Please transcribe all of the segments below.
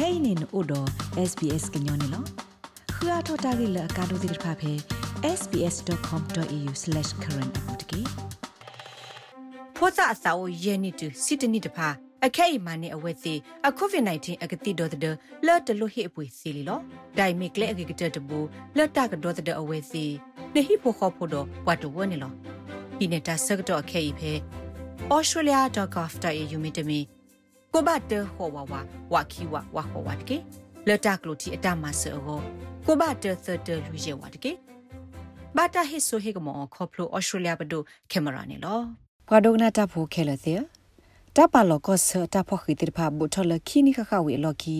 kainin odo sbs gnyone lo khua thota gi la ka do dir pha phe sbs.com.au/current apotki ဖောစာအစာကိုယဲနေတူစစ်တနစ်တဖာအခဲအမှန်နဲ့အဝဲစီအကိုဗစ် -19 အကတိတော်တဲ့လော်တလို့ဟိအပွေစီလီလောဒိုင်မီကလေအကကတတဘူလော်တာကတော့တဲ့အဝဲစီနေဟိဖို့ခေါ်ဖို့တော့ဘတ်တော်ဝနေလောဒီနေတာဆက်တော့အခဲဤဖဲ australia.gov.au မြင့်တမီ ကိုဘတ်တဟောဝဝဝခီဝဝဟောဝတ်ကေလော်တာကလို့တီအတမဆောကိုဘတ်တသတလူရဲဝတ်ကေဘာတာဟိဆိုဟေကမောခေါပလို australia ဘဒိုကင်မရာနေလောဘွာဒိုနာတာဖိုခဲလသေးတပါလောကောဆတာဖိုခိတိဖာဘူထလခိနိခခဝေလော်ကီ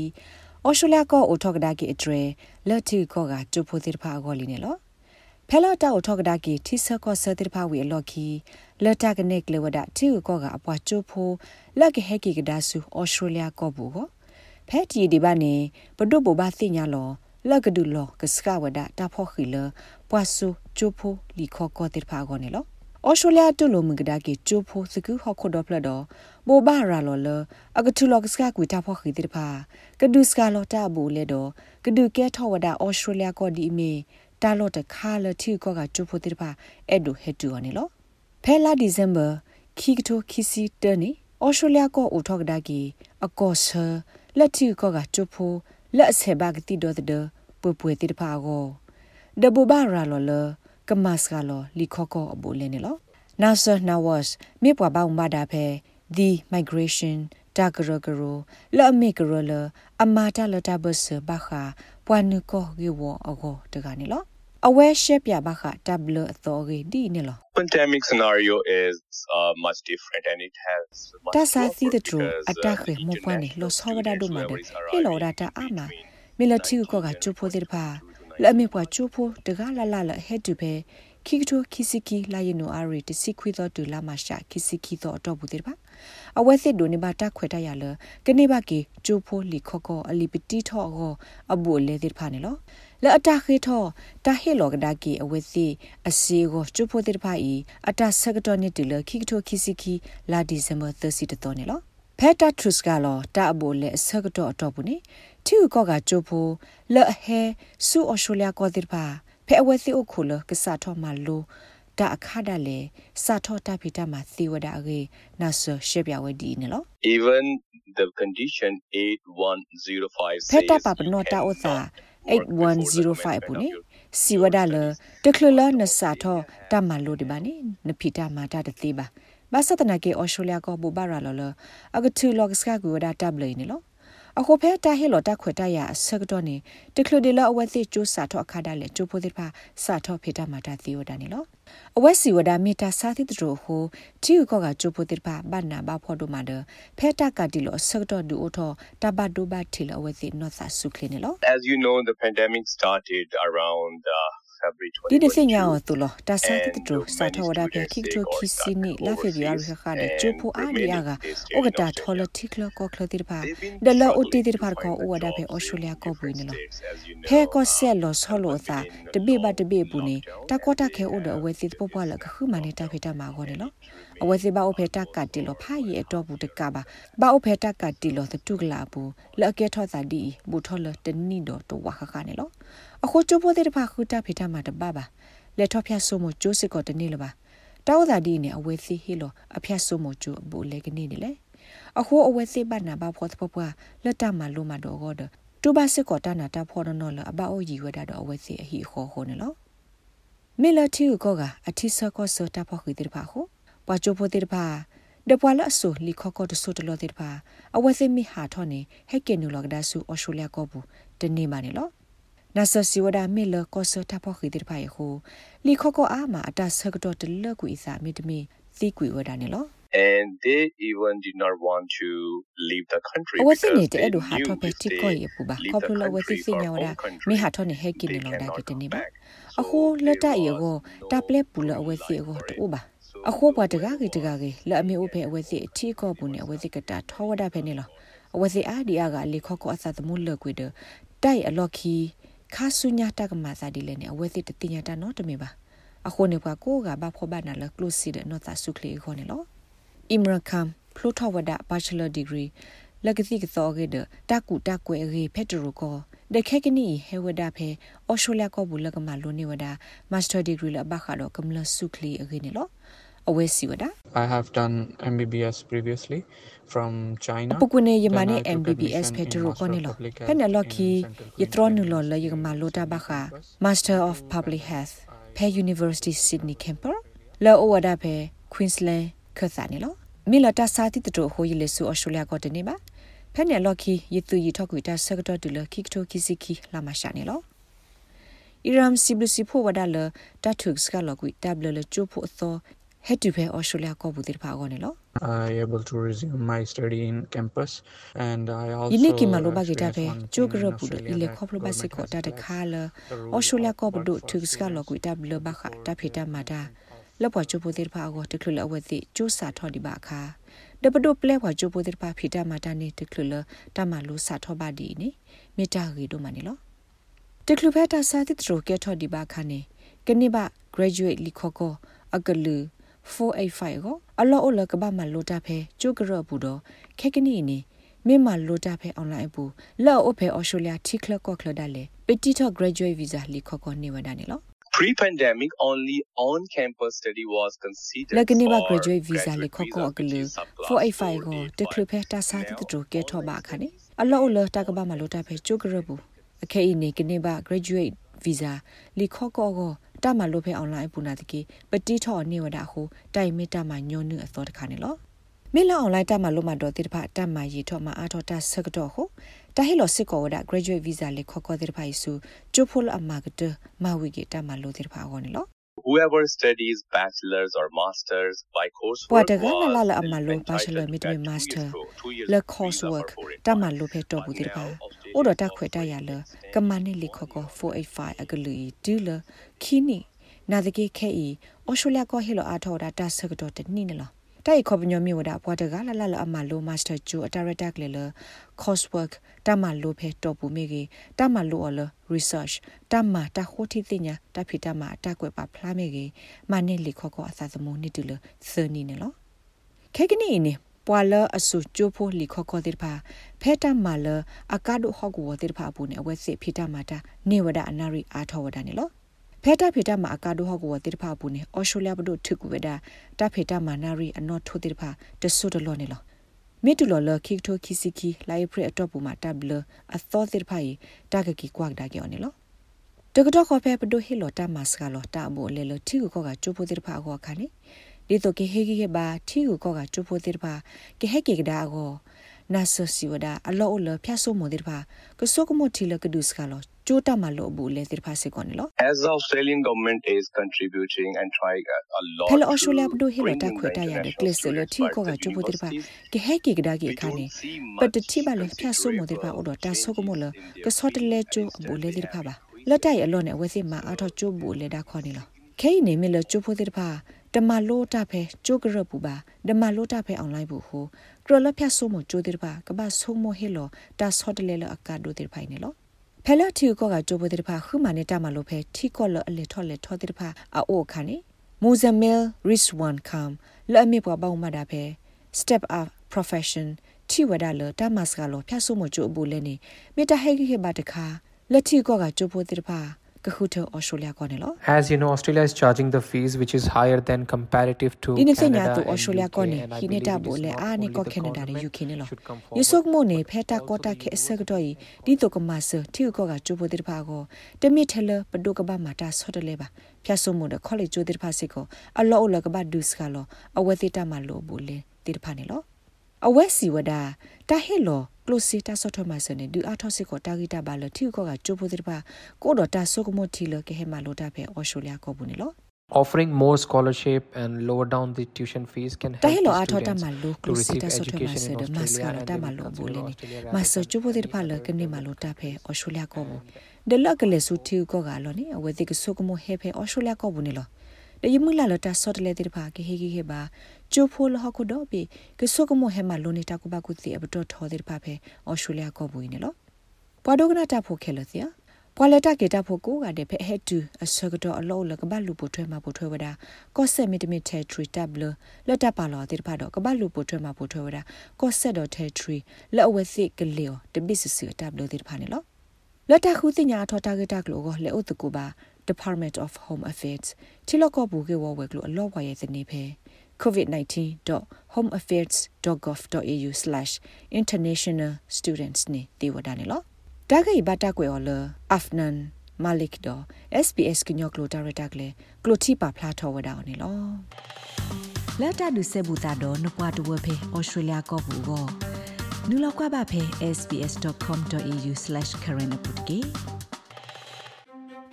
အော်စတြေးလျကောအိုထောက်ကဒါကီအထရေလက်တီကောကတူဖိုတိဖာအကောလီနေလောဖဲလာတာအိုထောက်ကဒါကီတိဆကောဆတိဖာဝေလော်ကီ လက်တာကနေကလေဝဒတီကောကအပွားကျိုဖိုလက်ကဟဲကီကဒါဆူအော်စတြေးလျကောဘူကိုဖဲတီဒီဘာနေဘဒုဘဘာသိညာလောလက်ကဒူလောကစကဝဒတာဖိုခီလပွားဆူကျိုဖိုလီခောကောတိဖာကောနေလောဩစတြေးလျတူလိုမကဒါကေချိုဖိုစကူဟခုဒပလဒဘောဘာရာလောလအကတူလောကစကကွေတာဖောခိတိဖာကဒုစကလောတာဘူလေဒကဒုကဲထောဝဒဩစတြေးလျကောဒီမီတာလောတခါလတီကောကချိုဖိုတိဖာအဲ့ဒိုဟက်တူအနေလော ဖဲလာဒီဇင်ဘာခီကတိုခီစီတနီဩစတြေးလျကောအိုထောကဒါကေအကောဆာလက်တီကောကချိုဖိုလက်ဆေဘာကတိဒေါ်ဒပပွေတိဖာကိုဒဘူဘာရာလောလကမတ်ကလောလီခောကောအဘူလဲနေလောနာဆာနာဝတ်မြေပွားပေါင်းမတာဖဲ the migration တာဂရဂရလာမေဂရလအမာတာလတာဘဆဘခါပွာနုကောဂေဝအဂောတကနေလော အဝဲရှက်ပြဘခတဘလအသောဂေဒီနေလော pandemic scenario is uh, much different and it has much တဆာစီတဲ့ထရအတက်ခေမောပွားနေလောဆောဝဒဒုမဒဟေလောဒတာအာမမီလတီကိုကချူဖိုတဲ့ဖာလက်မေပွားချိုးဖို့တကားလာလာလဟဲတူပဲ ခိကတိုခိစီကီလာယနိုအာရီတစီခွေတော့တူလာမရှာခိစီကီတော့တော့ဘူးတဲ့ပါအဝဲစစ်ဒိုနေပါတက်ခွေတရလကနေပါကေချိုးဖို့လီခော့ကောအလီပတီထော့ကောအဘူလေတဲ့ဖာနေလောလဲအတခေထောတာဟေလောကဒါကီအဝဲစီအစီကိုချိုးဖို့တဲ့ဖာဤအတဆက်ကတော့နေတူလခိကတိုခိစီကီလာဒီဇင်ဘာ30တော့နေလောဖက်တာထရုစ်ကလောတာအဘိုလေဆက်ကတော့အတော့ဘူးနေတီကောကကျိုဖိုလဲဟဲဆူအော်စတြေးလျကောတိပါ ဖဲအဝဲစီအိုခိုလကစားထောမလိုတာအခါဒါလေစာထောတာဖီတာမှာသီဝဒအေနာဆရှေပြဝဒီနေလော even the condition 8105ဖက်တာပပနောတာအိုသာ8105ပုန်စီဝဒါလတခလလနစာထောတာမလိုဒီပါနေနဖီတာမာတာတသေးပါဘာစတနာကေအော်စတြေးလျကိုဘူဘာရာလောလအကတူလော့ကစကကူဒါတပ်လေနေလော အခုဖဲတာဟီလော်တာခွေတရဆက်တော့နေတကလူဒီလောအဝဲသိကျိုးစာတော့အခါဒါလေကျိုးဖို့တိဖာစာတော့ဖေတာမာတာသီဝဒနေလောအဝဲစီဝဒမီတာစာတိတရိုဟိုတီယူကောကကျိုးဖို့တိဖာဘာနာဘာဖော်တို့မာဒဖဲတာကတီလောဆက်တော့ဒူအိုထောတဘဒိုဘတီလောအဝဲသိနော့စာဆုခလနေလော As you know the pandemic started around uh, ဒီဒစညာောတူလောတာစာတတူစာထဝဒပြခိကတိုခိစီနီလာဖေဗီယာရခါတဲ့ချူပူအာဒီယာကဩကတာထောလတိကလကောကလတိပါဒလအိုတီတိပါကောဩဝဒဖေဩစတြေးလျကောဘူးနေလောဖဲကောဆက်လောဆောလောသာတပိပါတပိပူနေတကောတာခဲဩဒအဝဲစီပပွားလကခုမနေတာဖေတာမာကောနေလော အဝဲစီပါဩဖေတာကတိလောဖာရီအတော့ဘူးတကပါဘာဩဖေတာကတိလောတတုကလာဘူးလက်ကဲထောသာဒီဘူထောလတနီတော့တော့ဝါခခနေလောအခုကျိုးဖို့တဲ့ဖာခုတာဖေတာမှာတပပါလက်ထော့ဖြတ်ဆိုးမကျိုးစစ်ကောတနေ့လပါတောက်သာဒီနဲ့အဝဲစီဟီလိုအဖြတ်ဆိုးမကျိုးအဘူလေကနေနေလေအခုအဝဲစီပတ်နာဘာဖောသဖဖွာလက်တမှာလို့မတော့ကောဒတူဘာစစ်ကောတနာတာဖော်တော့လအဘအိုကြီးဝဒတော့အဝဲစီအဟီခေါ်ခေါ်နေလောမီလာတီကိုကအထီဆကောစတာဖော်ခိတဲ့ဖာခု ပွားချိုဖို့တဲ့ဖာဒပွာလအဆူလီခကောတဆုတလို့တဲ့ဖာအဝဲစီမီဟာထောနေဟက်ကင်နူလောကဒါဆူအော်စတြေးလျကောဘူးတနေ့မှနေလောနာဆစီဝဒမီလကောဆတာဖောခိတိဖိုင်ခုလီခကောအာမအတဆကတော့တလကွေစာမီတမီသီကွေဝဒနေလော and they even did not want to leave the country အဝစနေတဲ့ဒူဟာတော့ပဲတိကိုရပူပါကောပလိုဝစီစည ဝဒမိဟာတော့နေဟဲကိနေလောဒါကတနေပါအခုလက်တရေကိုတပလက်ပူလအဝစီကိုတူပါအခုဘတကားကြီးတကားကြီးလက်အမေဥဖေအဝစီအထီကောပူနေအဝစီကတာထောဝဒဖဲနေလောအဝစီအာဒီယာကလေခော့ကောအသသမုလကွေတဲ့တိုက်အလော်ခီခါဆုညာတကမာစာဒီလေနေအဝဲစစ်တတိညာတနော်တမေပါအခုနေပါကိုကဘာဖောဘာနာလကလုစီတဲ့နော်တာဆုခလီခေါ်နေလောအီမရကမ်ဖလိုထဝဒဘတ်ချလာဒီဂရီလက်ကတိကသောကေဒတကူတကွဲရေဖက်တရကိုဒခဲကနီဟေဝဒဖဲအော်ရှိုလျကောဘူးလကမလိုနေဝဒမာစတာဒီဂရီလဘခါတော့ကမလဆုခလီအခေနေလော အဝဲစီဝဒ I have done MBBS previously from China ပကွနေယမနေ MBBS ဖက်တရကိုနေလောဖဲနလော်ခီယထရနူလောလယကမလိုတာဘခါ Master of Public Health ဖဲ University Sydney Camper လောအဝဒဖဲ Queensland ခသနေလောမီလတာစာတိတတိုဟိုယလေဆူအော်စတြေးလျကိုတနေပါဖဲနယ်လော်ခီယတူယထောက်ကွေတာဆကတော့တူလခိကတိုကီစီခီလာမရှာနေလောအီရမ်စီဘစီဖိုဝဒါလတထုစကလော်ကွေတဘလလချိုဖို့သောဟက်တူဖဲအော်စ တြေးလျကိုဘူးတိဖာကောနေလော I able to resume my study in campus and I also ယနေ့ကီမလိုဘာဂီတာပဲကျိုဂရပူဒအီလေခေါပလဘစစ်ကိုတာတခါလအော်စတြေးလျကိုဘဒုထုစကလော်ကွေတဘလဘခတာဖေတာမာတာလက်ပွားချိုပိုတိဖာကိုတခလအဝဲတိကျိုးစာထော်ဒီပါခါဒပဒိုပလဲဝါချိုပိုတိဖာဖီတာမာတာနေတခလတမလူစာထောပါဒီနေမေတာရီတို့မနေလောတခလဖက်တာစာတိတရိုကဲထော်ဒီပါခါနေကနေပါ graduate လီခေါကိုအကလူ 485ကိုအလောအလကဘာမလိုတာဖဲကျိုးကရဘူးတော့ခက်ကနီနေမေမလိုတာဖဲအွန်လိုင်းဘူးလော့အဖဲအော်စတြေးလျတီကလကောကလဒါလေပတီတော့ graduate visa လီခေါကိုနေဝဒနေလော Pre-pandemic, only on-campus study was considered လကနေပါ for graduate visa graduate လေခေါခေါ visa, အကလူ which is subclass 485ကိုတကလဖဲတာစာတတူကဲထောပါခါနေအလောအလတကဘာမလိုတာဖဲကျုကရဘူးအခဲဤနေကနေပါ graduate visa လီခေါခေါကို တမလိုဖဲ online ပူနာတကေပတိထောနေဝဒဟုတိုင်မီတမညောနုအသောတခါနေလောမေလာ online တမလိုမတော်တိတဖတမရီထောမအားထောတဆကတော့ဟုတဟီလိုစစ်ကောဝဒ graduate visa လေခေါခေါတိတဖယစုကျိုဖိုလအမကတမဝီကေတမလိုတိတဖအောနေလော Whoever studies bachelor's or master's by coursework Pwa daga la la la was amalo entitled bachelor to mid get two master years pro- two years le visa coursework for foreign တမ workers. လိုဖဲတော့ဘူးတိပါ But အို now, တော့တခွေတ Australia ရလ also ကမနိလီခကော485အကလူဒူလခီနီနာဒကေခဲဤအော်စတြေးလျကိုဟီလိုအားထောတာတဆကတော့တနိနလားတိုက်ခေါပညောမြေဝဒပွားတကလာလာလအမလိုမာစတာဂျူအတာရတက်လေလ coursework တမလိုဖဲတော့ဘူးမေကြီးတမလိုအလ research တမတခိုတီတင်ညာတဖိတမအတက်ကွယ်ပါဖလားမေကြီးမနိလီခကောအသာသမုန်နိတူလသနီနေလောခဲကနီနေ ပွာလအဆူချိုဖိုလီခခေါတိဖာဖဲတမလအကာဒိုဟော့ကူဝတိဖာဘူးနေအဝဲစစ်ဖိတမတာနေဝဒအနာရီအားထောဝဒနေလောဖဲတာဖေတာမှာအကာဒိုဟော့ကိုတိတဖာဘူးနေအော်စတြေးလျဘဒုထုကူဝဒတာဖေတာမှာနာရီအနော်ထိုတိတဖာတဆုတလောနေလောမေတူလောလခိကထိုခိစီခီလိုက်ဖရအတော့ပူမှာတဘလအသောတိတဖာဤတာကကီကွာဒါကြောနေလောတကတော့ခေါ်ဖဲဘဒုဟီလောတာမစကလောတာဘိုလေလတီကိုကချိုပိုတိတဖာကိုခါနေ ဒီတော့ကေဟေဂီကေဘာတီကိုကချိုပိုတိတဖာကေဟေကေကဒါကိုနာဆစီဝဒအလောအလဖျဆုမိုတိတဖာကဆုကမိုတီလကဒုစကလောကျိုးတမလို့ဘူးလေတိတဖာစေကောနေလော As the Australian government is contributing and trying a, a lot ဖဲလ to အော်စတြေးလျဘဒိုဟီလ bring တာ in ခွေ the တရတဲ့ international ကလစ်လ students, တီ but ကိုက the ချိုပိုတိတဖာ universities ကေဟဲကေကဒါကေ we ခါနေ don't see ပတ much တိပါလေဖျဆုမိုတိတဖာအော်တော့တာဆုကမိုလ considerable ကစောတလေကျိုးအဘူလေတိတဖာပါလက်တိုက်အလောနဲ့ဝဲစစ်မှာအထောကျိုးဘူးလေတာခေါ်နေလောခဲနေမီလချိုဖိုတိတဖာ တမလို့တာဖဲကျိုးကရပူပါတမလို့တာဖဲအွန်လိုင်းဘူးဟိုကရလဖျဆုမိုကျိုးတိတဖာကဘာဆုံမိုဟီလောတာစောတလေလအကာဒိုတိတဖိုင်နေလောဖဲလာတီကိုကကြိုးပတိတဖာခုမာနေတာမလို့ဖဲထီကောလအလေထော်လေထော်တိတဖာအိုခါနေမူဇမီလ်ရစ်ဝန်ကမ်လာမီပွားပေါင်းမတာဖဲ step up profession တီဝဒါလတာမတ်ကလောဖျဆုမချိုအဘူလဲနေမေတာဟဲခိခေဘာတခါလက်တီကောကကြိုးပတိတ ဖာကခုထောဩစတြေးလျကောနေလော As you know, Australia is charging the fees which is higher than comparative to ဒီနေ့စညာ Canada တူ and ဩစတြေးလျကောနေ UK, and I ဟိနေတာ believe ဘို it is လေ not အာနေ only ကော the ကနေဒါရ government UK နေလော should come ယေ forward, ဆုကမိုနေ but ဖဲတာ also ကောတာ the ခေအစကတော့ဤဒီတုကမဆတီကောကကျိုးပတိတဖာကိုတမိထလပဒုကဘာမာတာဆော့တလေပါဖျဆုမို့ခေါလေကျိုးတိတဖာစစ်ကိုအလော အလကဘာဒုစကလောအဝဲတိတမလို့ဘူးလေတိတဖာနေလောအဝဲစီဝဒတာဟဲလောကလိုစီတာဆော့ထမဆနေဒူအထောစစ်ကိုတာဂီတာဘာလတီကောကကျိုးပတိတဖာကိုတော့တာဆုကမိုတီလကေဟမလိုတာဖဲအော်ရှိုလျာကောဘူးနေလော offering more scholarship and lower down the tuition fees can တ help ဟဲ the လောအထောတ students မလို့က to လိုစီ receive တာဆော့ထမ education ဆ in ဒမတ်စက Australia လာ and တာ they မ will လို့ဘူး consider လေနေ Australia မ rather ဆ than ကျိုးပ တိတဖာလကနေမလို့တာဖဲအော်ရှိုလျာကောဘူးဒလကလေဆူတီကောကလောနေအဝဲတိကဆုကမိုဟဲဖဲအော်ရှိုလျာကောဘူးနေလောတယမလာလတာဆော့တလေတိဖာကေဟေဂီဟေဘာကျိုဖိုလဟခုတော့ပြီကဆုကမိုဟဲမလိုနေတာကဘကုတိအဘတော်ထောတိဖာဖဲအော်ရှိုလျာကောဘူးနေလောပွာဒိုကနာတာဖိုခဲလို့စီယပွာလတာကေတာဖို့ကိုကတဲ့ဖဲဟက်တူအစကတော့အလောလကဘလူပိုထွဲမှာပိုထွဲဝဒကော့ဆက်မီတမီတဲထရီတပ်လလတ်တပါလောတိဖာတော့ကဘလူပိုထွဲမှာပိုထွဲဝဒကော့ဆက်တော့တဲထရီလက်အဝဲစစ်ကလီယတဘစ်စတပ်လတိဖာနေလောလတ်တခုတင်ညာထော်တာဂက်တာကလောကိုလေဥတကူပါ Department of Home Affairs ချီလောကဘူကေဝဝဲကလောအလောဝါရဲ့စနေဖဲ covid19.homeaffairs.gov.au/international students နေတေဝဒနေလောတာဂိဘတာကွေော်လအာဖနန်မာလစ်ဒ SBS ကညောကလိုတာရတာကလေကလိုတီပါဖလာထောဝဒါနေလောလက်တာဒုဆေဘူတာတော့နပွားတဝဖေဩစတြေးလျကောဘူကိုနူလောက်ကွာပါဖေ sbs.com.au/current ပုတ်ကေ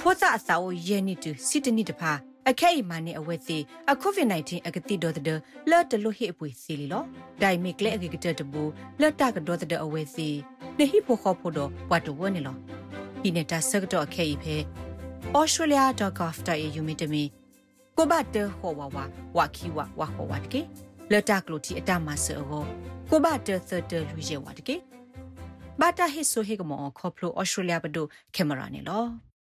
ဖောစာအစာကိုယဲနေတူစစ်တနစ်တဖာအခဲအိမာနေအဝဲစီအကိုဗစ် -19 အကတိဒေါ်တဲ့လော်တလို့ဟိအပွေစီလီလောဒိုင်မီကလေအကကတတဘူလော်တာကဒေါ်တဲ့အဝဲစီနေဟိဖို့ခေါ်ဖို့တော့ဝတ်တဝနေလောဒီနေတာဆက်တော့အခဲအိဖဲ australia.gov.au မြတမီကိုဘတ်တဟောဝဝဝခီဝဝဟောဝတ်ကေလော်တာကလိုတီအတမဆောကိုဘတ်တသတလူရဲဝတ်ကေဘာတာဟိဆိုဟေကမောခေါပလို australia ဘဒိုကင်မရာနေလော